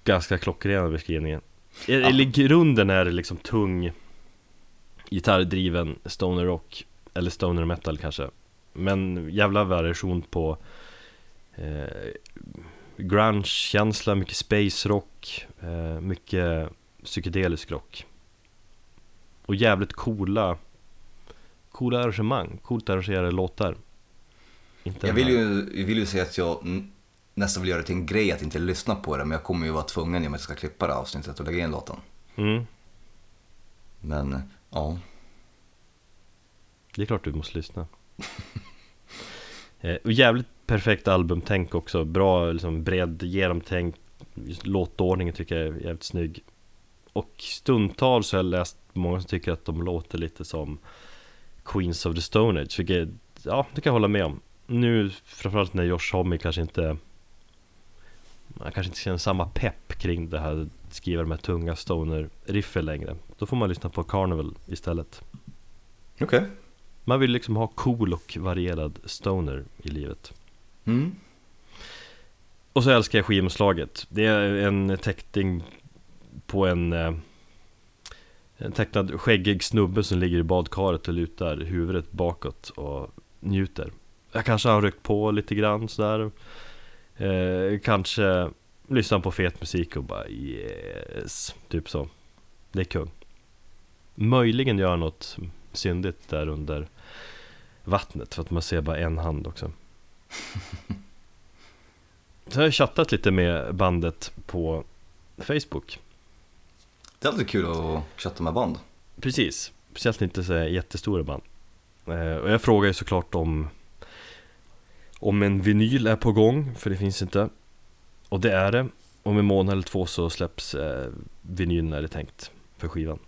Ganska klockrena beskrivningen. I, I grunden är det liksom tung Gitarrdriven stoner rock Eller stoner metal kanske. Men jävla variation på eh, Grunge-känsla, mycket space rock eh, Mycket psykedelisk rock Och jävligt coola Coola arrangemang, coolt arrangerade låtar. Inte Jag vill ju, jag vill ju säga att jag nästan vill göra det till en grej att inte lyssna på det, men jag kommer ju vara tvungen i och med att jag ska klippa det här avsnittet och lägga in låten. mm, Men, ja. Det är klart du måste lyssna. Eh, och Jävligt perfekt albumtänk också. Bra liksom bred genomtänk. Just Låtordningen tycker jag är jävligt snygg Och stundtals så har jag läst många som tycker att de låter lite som Queens of the Stone Age Vilket, ja det kan jag hålla med om. Nu framförallt när Josh Homme kanske inte Man kanske inte känner samma pepp kring det här Skriva de här tunga stoner-riffen längre. Då får man lyssna på Carnival istället. Okej. Man vill liksom ha cool och varierad stoner i livet. Mm. Och så älskar jag skivomslaget. Det är en teckning på en eh, En tecknad skäggig snubbe som ligger i badkaret och lutar huvudet bakåt och njuter. Jag kanske har ryckt på lite grann sådär. Eh, Kanske lyssnar på fet musik och bara yes Typ så. Det är kung. Möjligen gör något syndigt där under vattnet för att man ser bara en hand också. Så har jag chattat lite med bandet på Facebook Det är alltid kul att chatta med band. Precis, speciellt inte så jättestora band. Eh, Och jag frågar ju såklart om Om en vinyl är på gång, för det finns inte. Och det är det. Om en månad eller två så släpps eh, vinylen är det tänkt för skivan.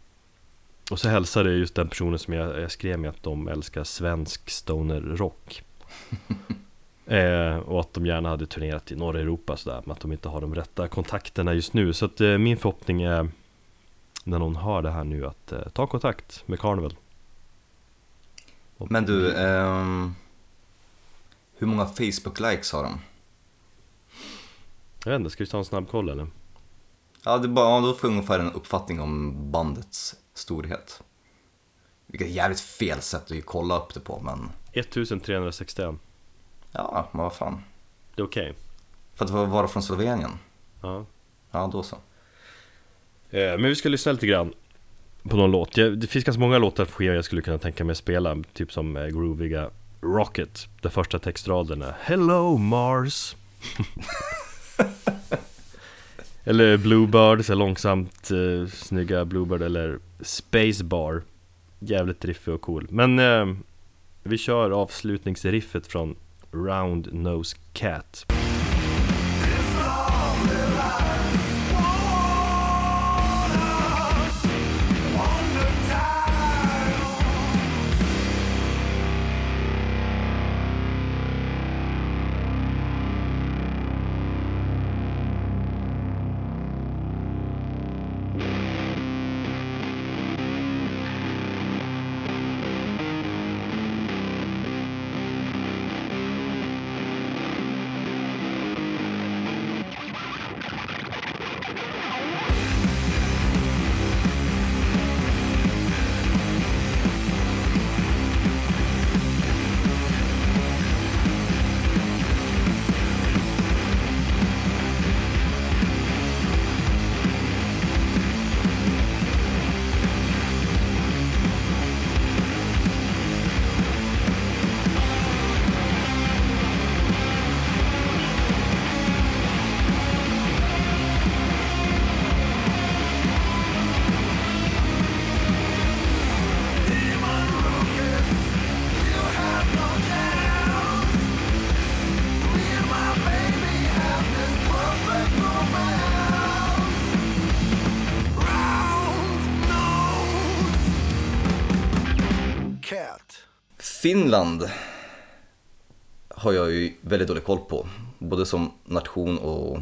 Och så hälsade jag just den personen som jag, jag skrev med att de älskar svensk stoner rock. Eh, Och att de gärna hade turnerat i norra Europa sådär Men att de inte har de rätta kontakterna just nu. Så att eh, min förhoppning är när någon hör det här nu att eh, ta kontakt med Carnival. Och- Men du, ehm, hur många Facebook-likes har de? Jag vet inte, ska vi ta en snabb koll eller? Ja, det är bara, ja, då får jag ungefär en uppfattning om bandets storhet. Vilket jävligt fel sätt att kolla upp det på, men 1361, ja, men vad fan. det är okej. För att vara från Slovenien, Ja. ja då så. Eh, men vi ska lyssna lite grann på någon låt. Det finns ganska många låtar på skivan jag skulle kunna tänka mig att spela. Typ som eh, grooviga Rocket. Den första textraden är Hello Mars. eller Bluebird, så långsamt eh, snygga Bluebird eller Space Bar. Jävligt riffig och cool. Men eh, vi kör avslutningsriffet från Round Nose Cat. Finland har jag ju väldigt dålig koll på, både som nation och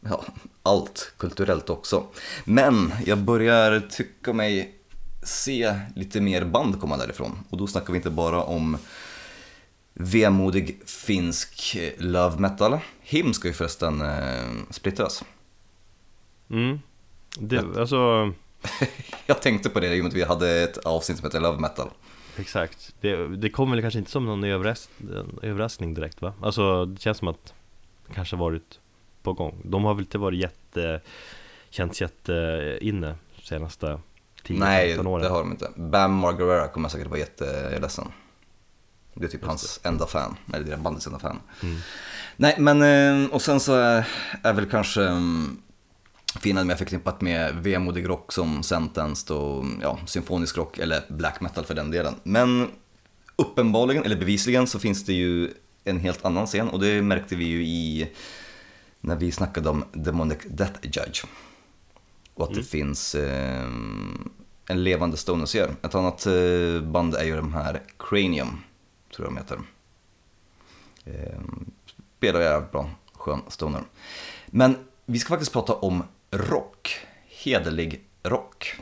ja, allt kulturellt också. Men jag börjar tycka mig se lite mer band komma därifrån och då snackar vi inte bara om vemodig finsk love metal. Him ska ju förresten eh, splittras. Mm. Det, alltså, Jag tänkte på det i och med att vi hade ett avsnitt som heter Love Metal. Exakt. Det, det kommer väl kanske inte som någon överras överraskning direkt va? Alltså, det känns som att det kanske varit på gång. De har väl inte varit jätte, känts jätte inne senaste 10-15 Nej, åren. det har de inte. Bam Margera kommer säkert vara jätteledsen. Det är typ hans enda fan, eller är bandets enda fan. Mm. Nej, men eh, och sen så är, är väl kanske mm, Finland mer förknippat med vemodig rock som Sentenced och ja, symfonisk rock eller black metal för den delen. Men uppenbarligen, eller bevisligen, så finns det ju en helt annan scen och det märkte vi ju i när vi snackade om Demonic Death Judge. Och att det finns eh, en levande stoner Ett annat eh, band är ju de här Cranium, tror jag de heter. Eh, spelar jävligt bra, skön stoner. Men vi ska faktiskt prata om rock, hederlig rock.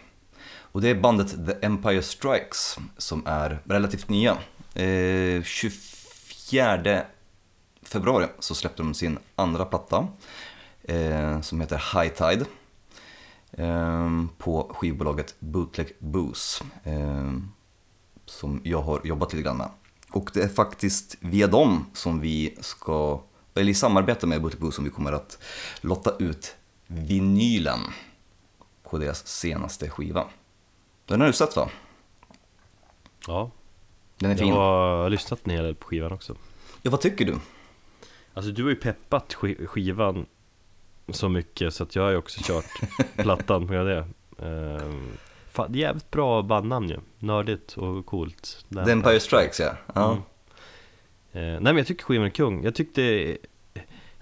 Och det är bandet The Empire Strikes som är relativt nya. Eh, 24 februari så släppte de sin andra platta eh, som heter High Tide eh, på skivbolaget Bootleg Booze eh, som jag har jobbat lite grann med. Och det är faktiskt via dem som vi ska, eller i samarbete med Bootleg Booze som vi kommer att lotta ut vinylen på deras senaste skiva. Den har du sett va? Ja, Den är jag fin. har lyssnat en hel del på skivan också. Ja, vad tycker du? Alltså du har ju peppat sk- skivan så mycket så att jag har ju också kört plattan på det. Ehm, fan, det är jävligt bra bandnamn ju, nördigt och coolt. The Empire Strikes ja. ja. Mm. Eh, nej men jag tycker skivan är kung. Jag tyckte Jag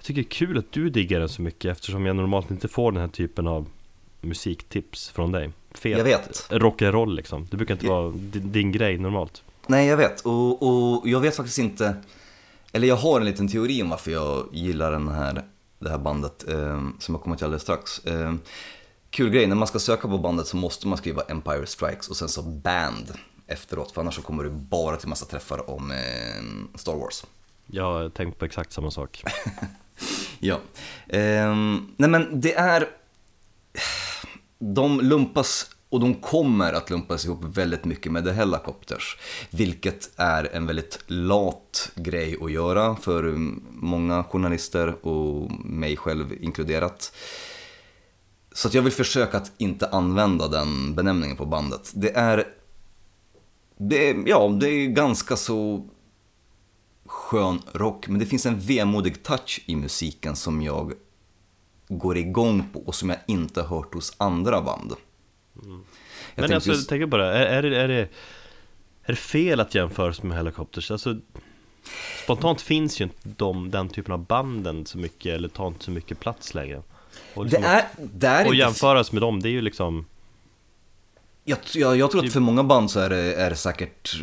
tycker det är kul att du diggar den så mycket eftersom jag normalt inte får den här typen av musiktips från dig. Fet Jag vet. rock'n'roll liksom. Det brukar inte Ja. vara din, din grej normalt. Nej, jag vet. Och, och jag vet faktiskt inte, eller jag har en liten teori om varför jag gillar den här, det här bandet eh, som jag kommer till alldeles strax. Eh, kul grej, när man ska söka på bandet så måste man skriva Empire Strikes och sen så band efteråt, för annars så kommer du bara till massa träffar om eh, Star Wars. Jag har tänkt på exakt samma sak. Ja. Ehm, nej men det är... De lumpas och de kommer att lumpas ihop väldigt mycket med The Helicopters. Vilket är en väldigt lat grej att göra för många journalister och mig själv inkluderat. Så att jag vill försöka att inte använda den benämningen på bandet. Det är... Det är, ja, det är ganska så skön rock, men det finns en vemodig touch i musiken som jag går igång på och som jag inte har hört hos andra band. Jag Men alltså, just- tänk på det. Är, är, det, är, det, är det fel att jämföra sig med Helicopters? Alltså, spontant finns ju inte de, den typen av banden så mycket, eller tar inte så mycket plats längre. Och, det liksom, är, det är och inte... jämföras med dem, det är ju liksom Jag, jag, jag tror att för många band så är det, är det säkert...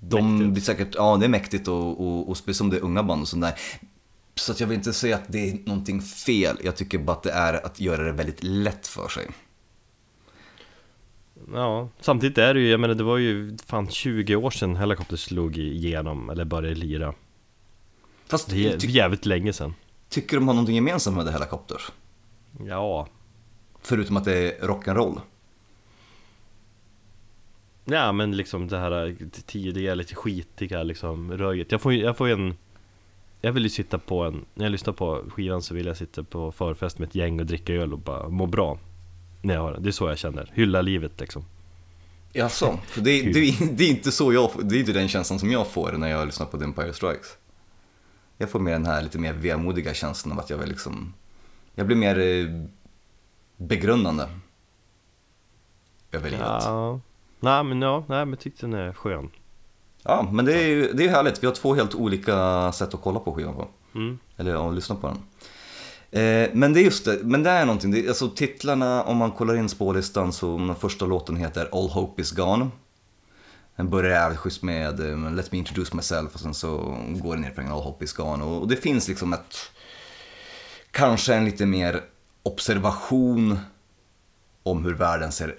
De Mäktigt. blir säkert, ja det är mäktigt och, och, och speciellt om det är unga band och sånt där. Så att jag vill inte säga att det är någonting fel, jag tycker bara att det är att göra det väldigt lätt för sig. Ja, samtidigt är det ju, jag menar det var ju fan 20 år sedan Helicopters slog igenom, eller började lira Fast Det är jävligt länge sedan tycker de har någonting gemensamt med The Helicopters? Ja, Förutom att det är rock'n'roll. Ja men liksom det här tidiga, lite skitiga liksom röjet Jag får ju, jag får en Jag vill ju sitta på en, när jag lyssnar på skivan så vill jag sitta på förfest med ett gäng och dricka öl och bara må bra När jag har den, det är så jag känner, hylla livet liksom Jaså? För det, det, det är inte så jag det är inte den känslan som jag får när jag lyssnar på The Empire Strikes. Jag får mer den här lite mer vemodiga känslan av att jag vill liksom, jag blir mer eh, begrundande över livet. Ja. Ja, nej men ja, nej men tyckte den är skön men det är ju det är härligt, vi har två helt olika sätt att kolla på skivan på. mm. Eller att lyssna på den. Eh, men det är just det, men det är någonting, det, alltså titlarna om man kollar in spårlistan så den första låten heter All Hope Is Gone. Den börjar jävligt schysst med eh, Let me introduce myself och sen så går det ner på All Hopp is gone. Och det finns liksom ett, kanske en lite mer observation om hur världen ser, eh,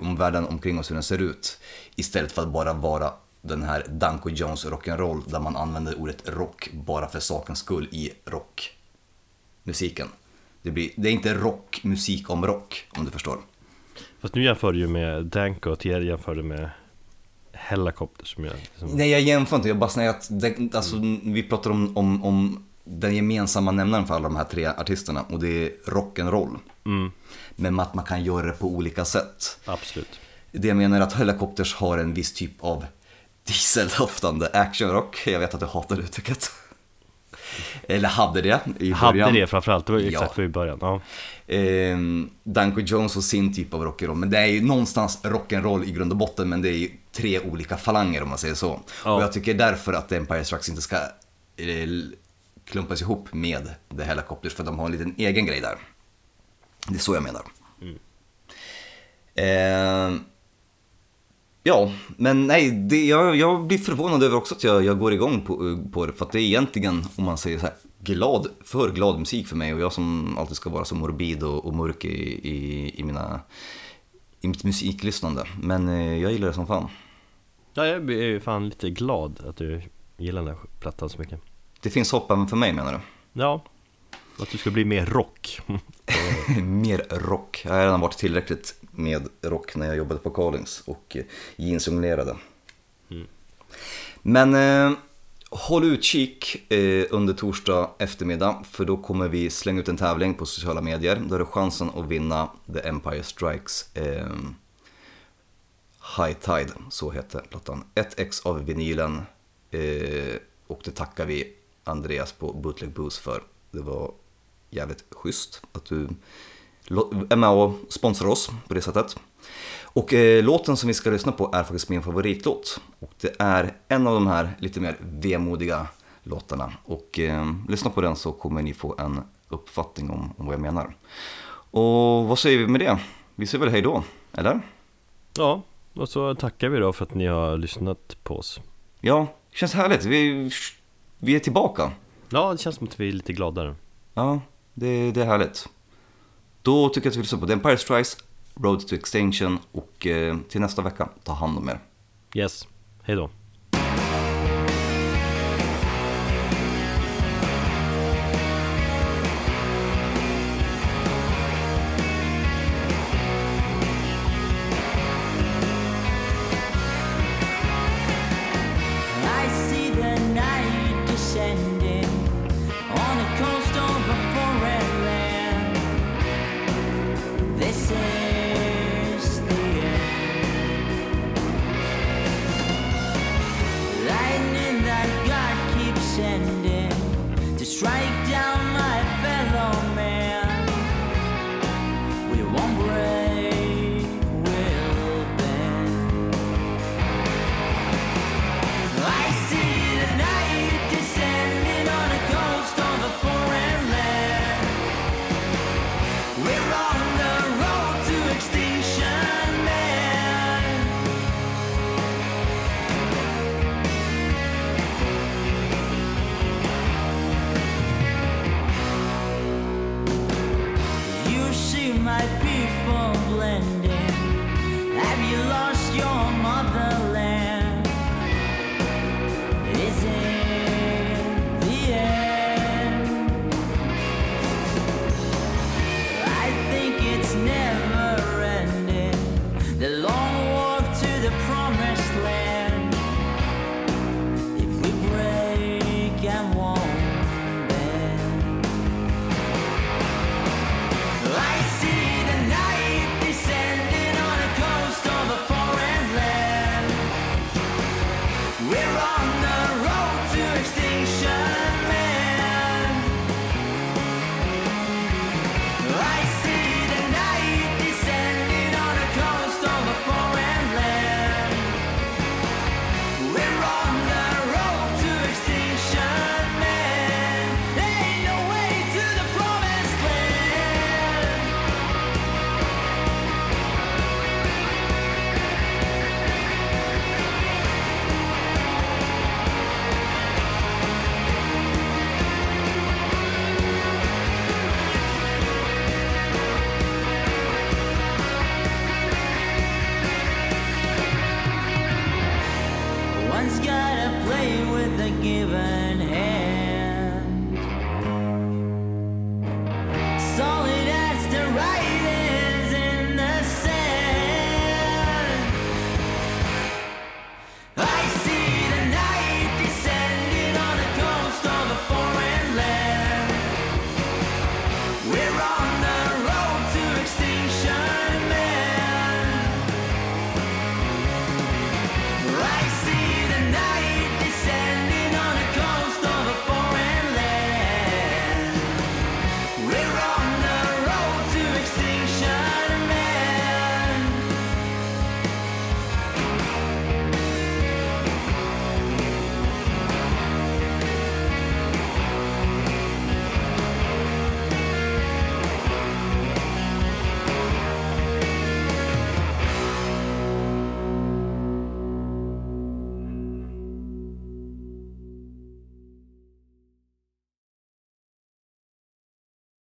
om världen omkring oss hur den ser ut. Istället för att bara vara den här Danko Jones rock'n'roll där man använder ordet rock bara för sakens skull i rockmusiken. Det, blir, det är inte rockmusik om rock om du förstår. Fast nu jämför du ju med Danko och Thierry jämförde med Hellacopter som jag liksom, Nej jag jämför inte, jag bara säger att det, alltså, vi pratar om, om, om den gemensamma nämnaren för alla de här tre artisterna och det är rock'n'roll. mm, Men att man kan göra det på olika sätt. absolut Det jag menar är att Helicopters har en viss typ av dieseldoftande actionrock. Jag vet att du hatar det uttrycket. Eller hade det i Hade början. det framförallt, det var ju exakt Ja. i början ja. Eh, Danko Jones och sin typ av rock'n'roll. Men det är ju någonstans rock'n'roll i grund och botten, men det är ju tre olika falanger om man säger så. Ja. Och jag tycker därför att Empire Strikes inte ska eh, klumpas ihop med The Helicopters, för de har en liten egen grej där. Det är så jag menar. Eh, ja, men nej, det, jag, jag blir förvånad över också att jag, jag går igång på, på det. För att det är egentligen, om man säger så här, glad, för glad musik för mig. Och jag som alltid ska vara så morbid och, och mörk i, i, i, mina, i mitt musiklyssnande. Men eh, jag gillar det som fan. Ja, jag är ju fan lite glad att du gillar den här plattan så mycket Det finns hopp även för mig menar du? Ja, att du ska bli mer rock Mer rock. Jag har redan varit tillräckligt med rock när jag jobbade på Collins och eh, jeansjonglerade. Men eh, håll utkik eh, under torsdag eftermiddag för då kommer vi slänga ut en tävling på sociala medier. Då har du chansen att vinna The Empire Strikes eh, High Tide, så heter plattan. Ett ex av vinylen eh, och det tackar vi Andreas på Bootleg Booze för. Det var jävligt schysst att du är med och sponsrar oss på det sättet. Och eh, låten som vi ska lyssna på är faktiskt min favoritlåt. Och det är en av de här lite mer vemodiga låtarna. Och eh, lyssna på den så kommer ni få en uppfattning om, om vad jag menar. Och vad säger vi med det? Vi säger väl hej då, eller? Ja, och så tackar vi då för att ni har lyssnat på oss Ja, känns härligt. Vi, vi är tillbaka. Ja, det känns som att vi är lite gladare Ja, det, det är härligt. Då tycker jag att vi lyssnar på The Empire Strikes, Road to Extinction och eh, till nästa vecka, ta hand om er. Yes, hej då